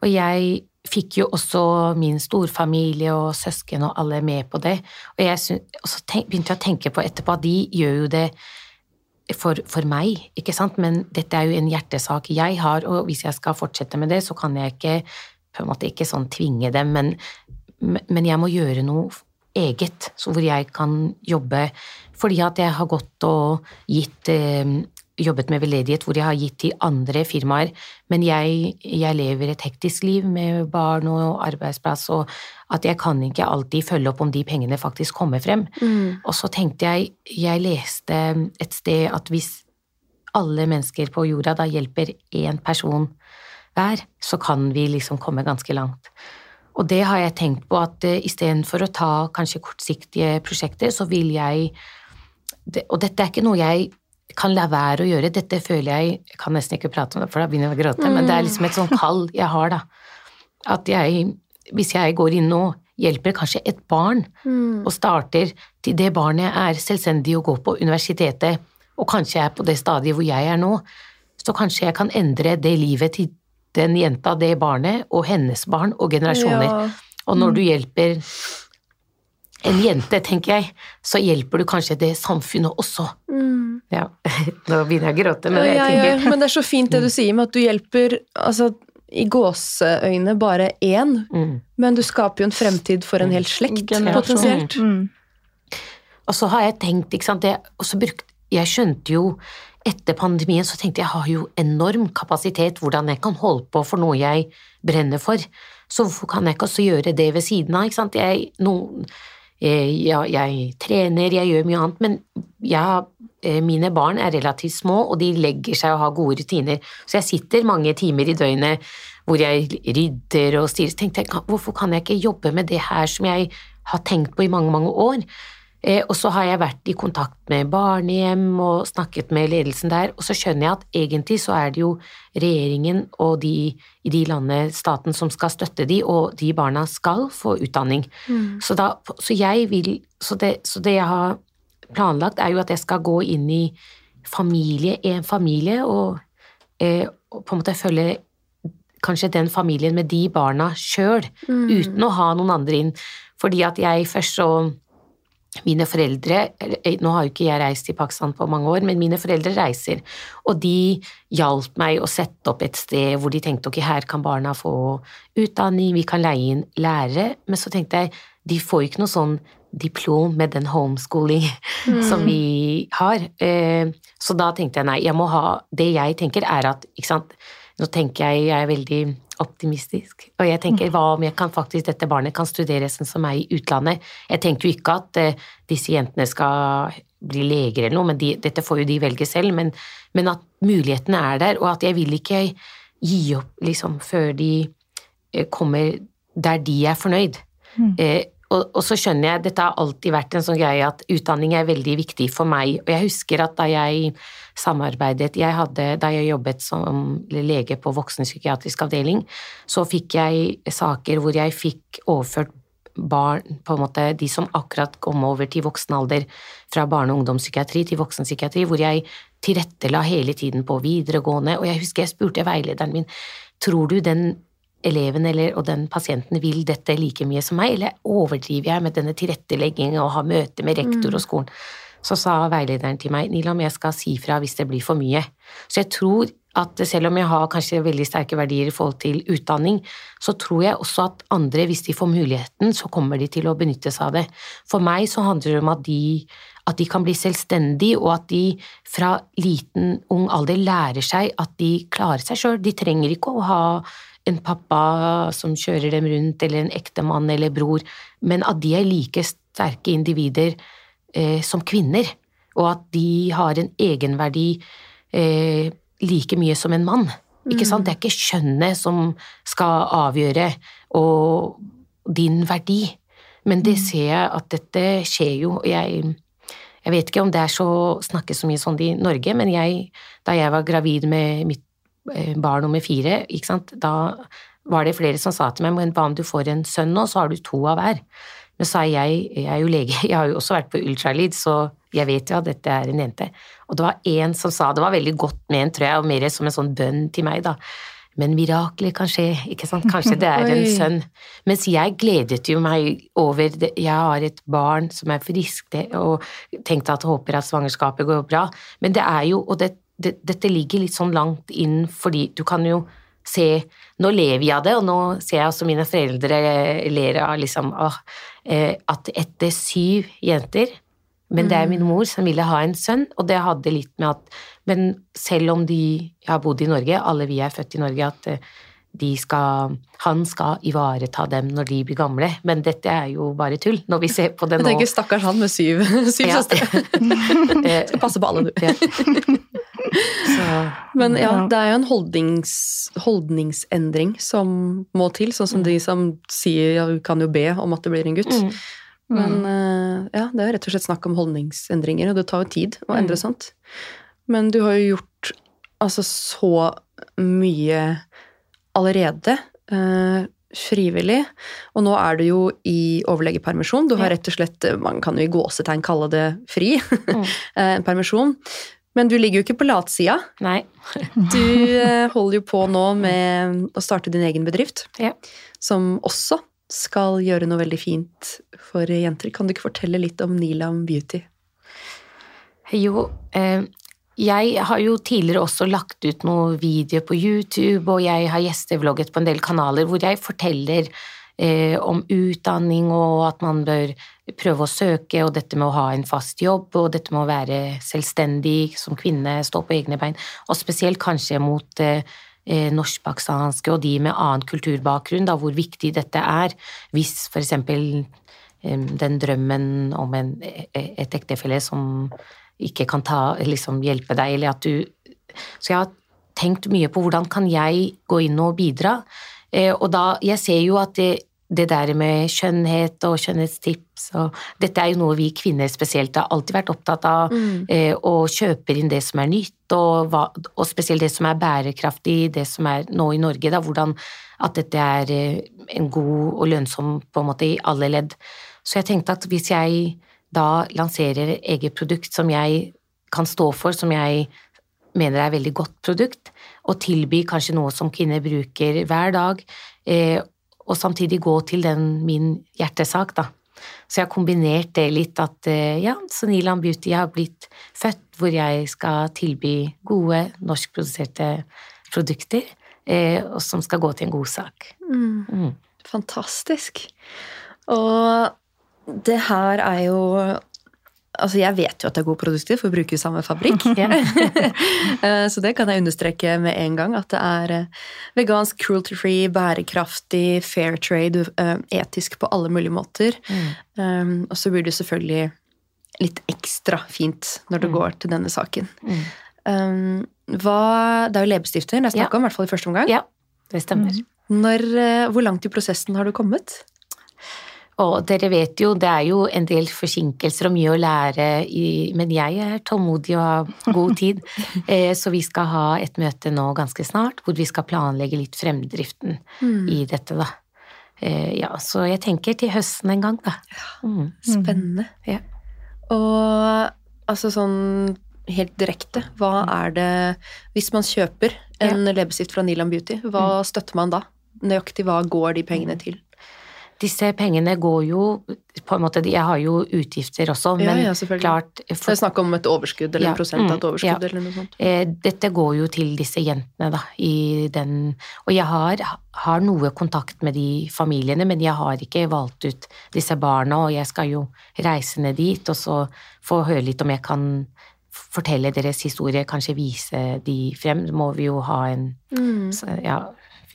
Og jeg fikk jo også min storfamilie og søsken og alle med på det. Og, jeg og så tenk, begynte jeg å tenke på etterpå at de gjør jo det for, for meg, ikke sant, men dette er jo en hjertesak jeg har, og hvis jeg skal fortsette med det, så kan jeg ikke på en måte ikke sånn tvinge dem, men, men jeg må gjøre noe eget, så hvor jeg kan jobbe, fordi at jeg har gått og gitt eh, jobbet med veldedighet hvor jeg har gitt til andre firmaer, men jeg, jeg lever et hektisk liv med barn og arbeidsplass, og at jeg kan ikke alltid følge opp om de pengene faktisk kommer frem. Og så tenkte jeg, jeg leste et sted at hvis alle mennesker på jorda da hjelper én person hver, så kan vi liksom komme ganske langt. Og det har jeg tenkt på at uh, istedenfor å ta kanskje kortsiktige prosjekter, så vil jeg det, Og dette er ikke noe jeg kan la være å gjøre, dette føler jeg Jeg kan nesten ikke prate om det, for da begynner jeg å gråte, men det er liksom et sånn kall jeg har, da. At jeg, hvis jeg går inn og hjelper kanskje et barn, og starter til det barnet er selvstendig og går på universitetet, og kanskje er på det stadiet hvor jeg er nå, så kanskje jeg kan endre det livet til den jenta, det barnet, og hennes barn og generasjoner. Ja. Og når du hjelper en jente, tenker jeg, så hjelper du kanskje det samfunnet også. Ja, [LAUGHS] nå begynner jeg å gråte, men Ja, jeg ja, tenker ja. Men det er så fint det du sier med at du hjelper altså, i gåseøyne bare én, Mm. men du skaper jo en fremtid for en hel slekt, Generasjon. potensielt. Mm. Og så har jeg tenkt, ikke sant, det, og så brukt, jeg skjønte jo etter pandemien, så tenkte jeg jeg har jo enorm kapasitet hvordan jeg kan holde på for noe jeg brenner for. Så hvorfor kan jeg ikke også gjøre det ved siden av, ikke sant? Jeg, noen, ja, jeg trener, jeg gjør mye annet, men jeg, eh, mine barn er relativt små, og de legger seg og har gode rutiner. Så jeg sitter mange timer i døgnet hvor jeg rydder og styrer. Så tenkte jeg, hvorfor kan jeg ikke jobbe med det her som jeg har tenkt på i mange, mange år? Eh, og så har jeg vært i kontakt med barnehjem og snakket med ledelsen der, og så skjønner jeg at egentlig så er det jo regjeringen og de i de landene, staten, som skal støtte de, og de barna skal få utdanning. Så, da, så jeg vil så det, så det jeg har planlagt, er jo at jeg skal gå inn i familie, en familie, og, eh, og på en måte følge kanskje den familien med de barna sjøl, uten å ha noen andre inn. Fordi at jeg først så Mine foreldre Nå har jo ikke jeg reist til Pakistan på mange år, men mine foreldre reiser. Og de hjalp meg å sette opp et sted hvor de tenkte ok, her kan barna få utdanning, vi kan leie inn lærere. Men så tenkte jeg de får jo ikke noe sånn diplom med den homeschooling [LAUGHS] som vi har. Eh, Så da tenkte jeg nei, jeg må ha Det jeg tenker er at ikke sant, Nå tenker jeg jeg er veldig optimistisk, og jeg tenker hva om jeg kan faktisk dette barnet kan studere sånn som meg i utlandet. Jeg tenker jo ikke at uh, disse jentene skal bli leger eller noe, men de, dette får jo de velge selv, men, men at mulighetene er der, og at jeg vil ikke gi opp liksom før de uh, kommer der de er fornøyd. Eh, og, og så skjønner jeg, dette har alltid vært en sånn greie at utdanning er veldig viktig for meg, og jeg husker at da jeg samarbeidet, jeg hadde, da jeg jobbet som lege på voksenpsykiatrisk avdeling, så fikk jeg saker hvor jeg fikk overført barn, på en måte de som akkurat kom over til voksen alder, fra barne- og ungdomspsykiatri til voksenpsykiatri, hvor jeg tilrettela hele tiden på videregående, og jeg husker jeg spurte veilederen min, tror du den eleven eller, og den pasienten vil dette like mye som meg, eller overdriver jeg med denne tilretteleggingen og har møte med rektor og skolen? Så sa veilederen til meg, Nilam, jeg skal si fra hvis det blir for mye. Så jeg tror at selv om jeg har kanskje veldig sterke verdier i forhold til utdanning, så tror jeg også at andre, hvis de får muligheten, så kommer de til å benytte seg av det. For meg så handler det om at de, at de kan bli selvstendige, og at de fra liten, ung alder lærer seg at de klarer seg sjøl. De trenger ikke å ha en pappa som kjører dem rundt, eller en ektemann eller bror, men at de er like sterke individer eh, som kvinner, og at de har en egenverdi eh, like mye som en mann. Ikke sant? Det er ikke kjønnet som skal avgjøre og din verdi, men det ser jeg at dette skjer jo, jeg jeg vet ikke om det er så snakkes så mye sånn i Norge, men jeg, da jeg var gravid med mitt eh, barn nummer fire, da var det flere som sa til meg men hva om du får en sønn nå, så har du to av hver. Men så er jeg, jeg er jo lege, [LAUGHS] jeg har jo også vært på ultralyd, så jeg vet jo at dette er en jente. Og det var en som sa, det var veldig godt ment, tror jeg, og mer som en sånn bønn til meg, da. Men mirakler kan skje, ikke sant, kanskje det er [LAUGHS] en sønn. Mens jeg gledet jo meg over det. Jeg har et barn som er friskt, og tenkte at håper at svangerskapet går bra. Men det er jo, og det, det, dette ligger litt sånn langt inn, fordi du kan jo se Nå lever jeg av det, og nå ser jeg også mine foreldre ler av liksom eh, at etter syv jenter men det er min mor som ville ha en sønn, og det hadde litt med at Men selv om de har bodd i Norge, alle vi er født i Norge, at eh, de skal Han skal ivareta dem når de blir gamle, men dette er jo bare tull når vi ser på det nå. Jeg tenker stakkars han med syv, [LAUGHS] syv Ja. søstre. [LAUGHS] Eh, Skal passe på alle, du. ja. [LAUGHS] Så Men ja, det er jo en holdnings, holdningsendring som må til, sånn som de som sier ja, vi kan jo be om at det blir en gutt. mm. Men eh, ja, det er rett og slett snakk om holdningsendringer, og det tar jo tid å endre Mm. sånt. Men du har jo gjort altså så mye allerede. eh, frivillig. Og nå er du jo i overlegepermisjon. Du har rett og slett, man kan jo i gåsetegn kalle det fri, [LAUGHS] Mm. eh, en permisjon. Men du ligger jo ikke på latsida. Nei. [LAUGHS] Du eh, holder jo på nå med å starte din egen bedrift, Ja. som også skal gjøre noe veldig fint for jenter. Kan du ikke fortelle litt om Nilam Beauty? Jo, eh, jeg har jo tidligere også lagt ut noen videoer på YouTube, og jeg har gjestevlogget på en del kanaler hvor jeg forteller eh, om utdanning og at man bør prøve å søke, og dette med å ha en fast jobb, og dette med å være selvstendig som kvinne, stå på egne bein, og spesielt kanskje mot eh, norsk-pakistanske og de med annen kulturbakgrunn, da, hvor viktig dette er. Hvis eh, den drømmen om en, eh, et ektefelle som ikke kan ta, liksom hjelpe deg, eller at du Så jeg har tenkt mye på hvordan kan jeg gå inn og bidra. Eh, og da Jeg ser jo at det, det der med skjønnhet og skjønnhetstips og Dette er jo noe vi kvinner spesielt har alltid vært opptatt av, eh, og kjøper inn det som er nytt, og, hva, og spesielt det som er bærekraftig, det som er nå i Norge, da, hvordan at dette er eh, en god og lønnsom på en måte i alle ledd. Så jeg tenkte at hvis jeg da lanserer et eget produkt som jeg kan stå for, som jeg mener er et veldig godt produkt, og tilby kanskje noe som kvinner bruker hver dag, eh, og samtidig gå til den min hjertesak, da. Så jeg har kombinert det litt at eh, ja, så Nilan Beauty har blitt født hvor jeg skal tilby gode norskproduserte produkter, eh, og som skal gå til en god sak. Mm. Fantastisk. Og det her er jo Altså, jeg vet jo at det er gode produkter, for vi bruker jo samme fabrikk. [LAUGHS] [LAUGHS] Eh, Så det kan jeg understreke med en gang, at det er eh, vegansk, cruelty-free, bærekraftig, fair trade, eh, etisk på alle mulige måter. Um, Og så blir det selvfølgelig litt ekstra fint når det går til denne saken. Um, hva, det er jo leppestifter det er snakk Ja. om, i hvert fall i første omgang. Ja, det stemmer. Når, eh, hvor langt i prosessen har du kommet? Og dere vet jo, det er jo en del forsinkelser og mye å lære, i, men jeg er tålmodig og har god tid. [LAUGHS] Eh, Så vi skal ha et møte nå ganske snart, hvor vi skal planlegge litt fremdriften i dette, da. Eh, Ja, så jeg tenker til høsten en gang, da. Mm. Spennende. Ja. Og altså sånn helt direkte, hva er det Hvis man kjøper en leppestift fra Nilan Beauty, hva støtter man da? Nøyaktig hva går de pengene til? Disse pengene går jo på en måte, Jeg har jo utgifter også, Ja, men ja, klart for, det er snakk om et overskudd eller Ja, en prosent av et mm, overskudd ja. eller noe sånt? Eh, Dette går jo til disse jentene, da, i den Og jeg har, har noe kontakt med de familiene, men jeg har ikke valgt ut disse barna, og jeg skal jo reise ned dit og så få høre litt om jeg kan fortelle deres historie, kanskje vise de frem. Da må vi jo ha en Mm. så, ja,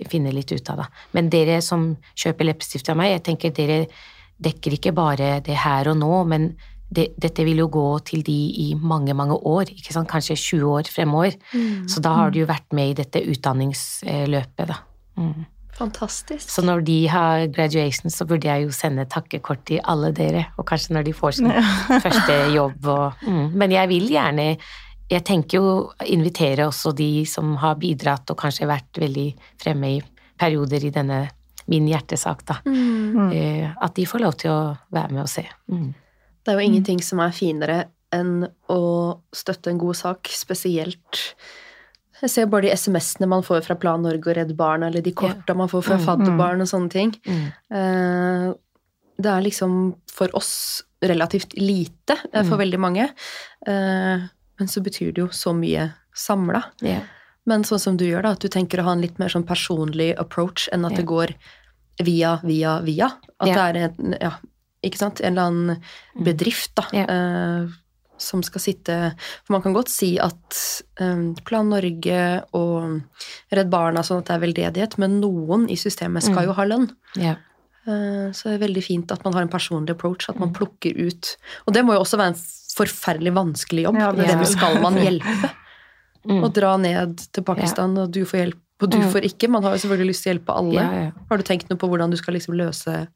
finne litt ut av, da. Men dere som kjøper leppestift av meg, jeg tenker dere dekker ikke bare det her og nå, men det, dette vil jo gå til de i mange, mange år, ikke sant? kanskje 20 år fremover. Mm. Så da har du jo vært med i dette utdanningsløpet, da. Mm. Fantastisk. Så når de har graduation, så burde jeg jo sende takkekort til alle dere, og kanskje når de får sin første jobb og mm. Men jeg vil gjerne jeg tenker jo invitere også de som har bidratt og kanskje vært veldig fremme i perioder i denne min hjertesak, da. Mm. Eh, At de får lov til å være med og se. Mm. Det er jo ingenting som er finere enn å støtte en god sak, spesielt Jeg ser bare de SMS-ene man får fra Plan Norge og Redd Barna, eller de korta man får fra Mm, fadderbarn og sånne ting. Mm. Eh, Det er liksom for oss relativt lite, eh, for Mm. veldig mange. Men så betyr det jo så mye samla. Yeah. Men sånn som du gjør, da, at du tenker å ha en litt mer sånn personlig approach enn at yeah. det går via, via, via. At yeah. det er en, ja, ikke sant, en eller annen bedrift da, eh, som skal sitte For man kan godt si at eh, Plan Norge og Redd Barna sånn at det er veldedighet, men noen i systemet skal Mm. jo ha lønn. Yeah. Eh, Så det er veldig fint at man har en personlig approach, at man Mm. plukker ut Og det må jo også være en forferdelig vanskelig jobb. Ja, det Hvem skal man [LAUGHS] hjelpe? Mm. Dra ned til Pakistan, og du får hjelp, og du Mm. får ikke. Man har jo selvfølgelig lyst til å hjelpe alle. Ja, ja. Har du tenkt noe på hvordan du skal liksom løse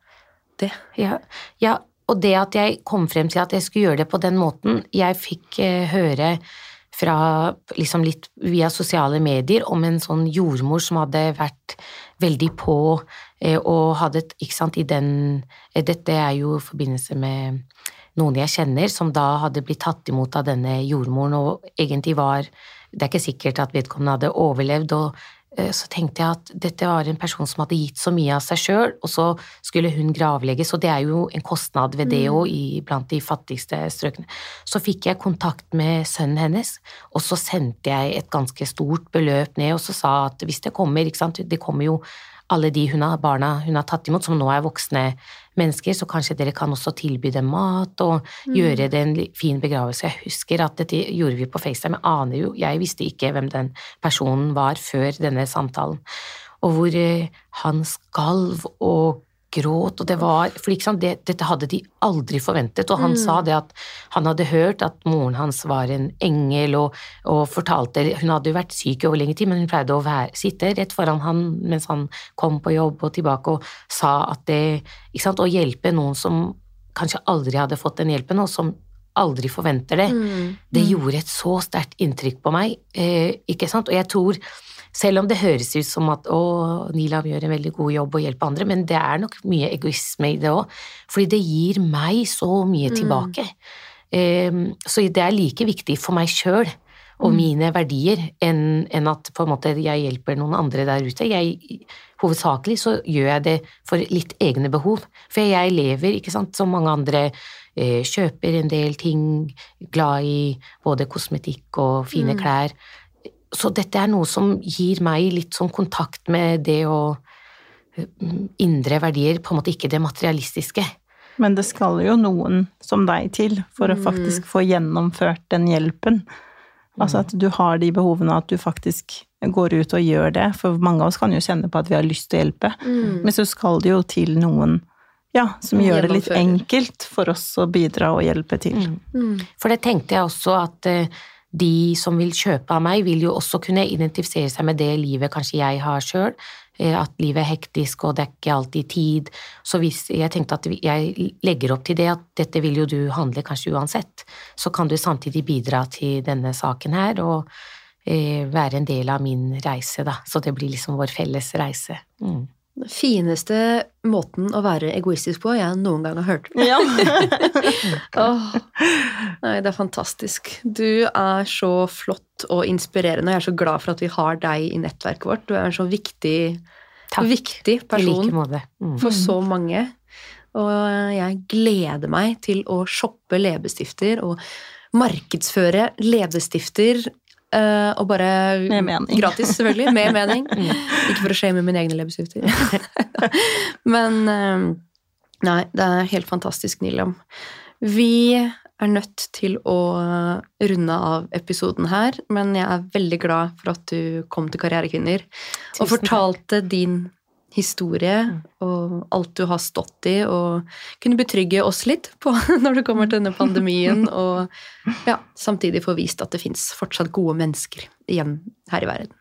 det? Ja, ja, og det at jeg kom frem til at jeg skulle gjøre det på den måten Jeg fikk eh, høre fra liksom litt via sosiale medier om en sånn jordmor som hadde vært veldig på eh, og hadde ikke sant, i den eh, Dette er jo i forbindelse med noen jeg kjenner, som da hadde blitt tatt imot av denne jordmoren, og egentlig var Det er ikke sikkert at vedkommende hadde overlevd, og eh, så tenkte jeg at dette var en person som hadde gitt så mye av seg sjøl, og så skulle hun gravlegges, og det er jo en kostnad ved det òg blant de fattigste strøkene. Så fikk jeg kontakt med sønnen hennes, og så sendte jeg et ganske stort beløp ned, og så sa at hvis det kommer, ikke sant, det kommer jo alle de hun har, barna hun har tatt imot, som nå er voksne mennesker, så kanskje dere kan også tilby dem mat og gjøre det en fin begravelse. Jeg husker at dette gjorde vi på FaceTime, jeg aner jo, jeg visste ikke hvem den personen var før denne samtalen, og hvor eh, han skalv og gråt, og det var For liksom det, dette hadde de aldri forventet, og han sa det at han hadde hørt at moren hans var en engel, og, og fortalte Hun hadde jo vært syk over lenge tid, men hun pleide å være, sitte rett foran han mens han kom på jobb og tilbake, og sa at det Ikke sant, å hjelpe noen som kanskje aldri hadde fått den hjelpen, og som aldri forventer det, det gjorde et så sterkt inntrykk på meg, eh, ikke sant, og jeg tror selv om det høres ut som at å, Nilam gjør en veldig god jobb og hjelper andre, men det er nok mye egoisme i det òg, fordi det gir meg så mye tilbake. Ehm, så det er like viktig for meg sjøl og mine verdier enn en at på en måte jeg hjelper noen andre der ute. Jeg, hovedsakelig så gjør jeg det for litt egne behov, for jeg lever, ikke sant, som mange andre eh, kjøper en del ting, glad i både kosmetikk og fine klær. Så dette er noe som gir meg litt sånn kontakt med det å mm, Indre verdier, på en måte ikke det materialistiske. Men det skal jo noen som deg til for å faktisk få gjennomført den hjelpen. Altså at du har de behovene, at du faktisk går ut og gjør det. For mange av oss kan jo kjenne på at vi har lyst til å hjelpe. Men så skal det jo til noen ja, som gjør det litt enkelt for oss å bidra og hjelpe til. For det tenkte jeg også at eh, de som vil kjøpe av meg, vil jo også kunne identifisere seg med det livet kanskje jeg har sjøl. At livet er hektisk, og det er ikke alltid tid. Så hvis jeg tenkte at jeg legger opp til det, at dette vil jo du handle kanskje uansett, så kan du samtidig bidra til denne saken her, og eh, være en del av min reise, da. Så det blir liksom vår felles reise. Mm. Den fineste måten å være egoistisk på jeg noen gang har hørt. Ja. [LAUGHS] oh, nei, det er fantastisk. Du er så flott og inspirerende. Jeg er så glad for at vi har deg i nettverket vårt. Du er en så viktig, viktig person like. Mm. for så mange. Og jeg gleder meg til å shoppe leppestifter og markedsføre leppestifter. Eh, og bare Med. Gratis, selvfølgelig. Med [LAUGHS] mening. Ikke for å shame mine egne leppestifter. [LAUGHS] Men uh, Nei, det er helt fantastisk, Nilam. Vi er nødt til å runde av episoden her, men jeg er veldig glad for at du kom til Karrierekvinner og fortalte takk. din historie og alt du har stått i, og kunne betrygge oss litt på [LAUGHS] når det kommer til denne pandemien, [LAUGHS] og ja, samtidig få vist at det fins fortsatt gode mennesker igjen her i verden.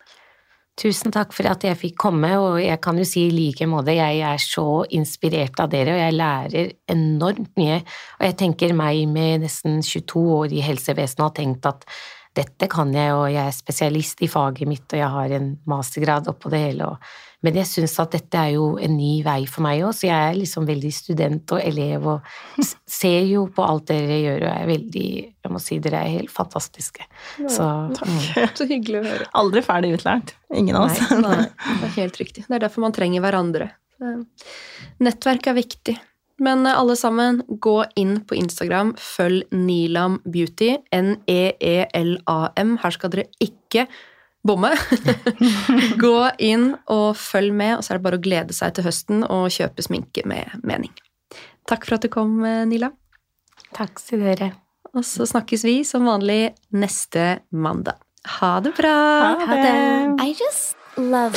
Tusen takk for at jeg fikk komme, og jeg kan jo si i like måte, jeg er så inspirert av dere, og jeg lærer enormt mye. Og jeg tenker meg med nesten 22 år i helsevesenet har tenkt at dette kan jeg, og jeg er spesialist i faget mitt, og jeg har en mastergrad oppå det hele. Og, men jeg syns at dette er jo en ny vei for meg òg, så jeg er liksom veldig student og elev og ser jo på alt dere gjør, og er veldig Jeg må si dere er helt fantastiske. Så mm. [LAUGHS] Så hyggelig å høre. Aldri ferdig utlært. Ingen av oss. Nei, [LAUGHS] det er helt riktig. Det er derfor man trenger hverandre. Nettverk er viktig. Men eh, alle sammen, gå inn på Instagram, følg Nilam Beauty, N-E-E-L-A-M. Her skal dere ikke bomme. [LAUGHS] gå inn og følg med, og så er det bare å glede seg til høsten og kjøpe sminke med mening. Takk for at du kom, eh, Nilam. takk til dere. Og så snakkes vi som vanlig neste mandag. Ha det bra! Ha det. I just love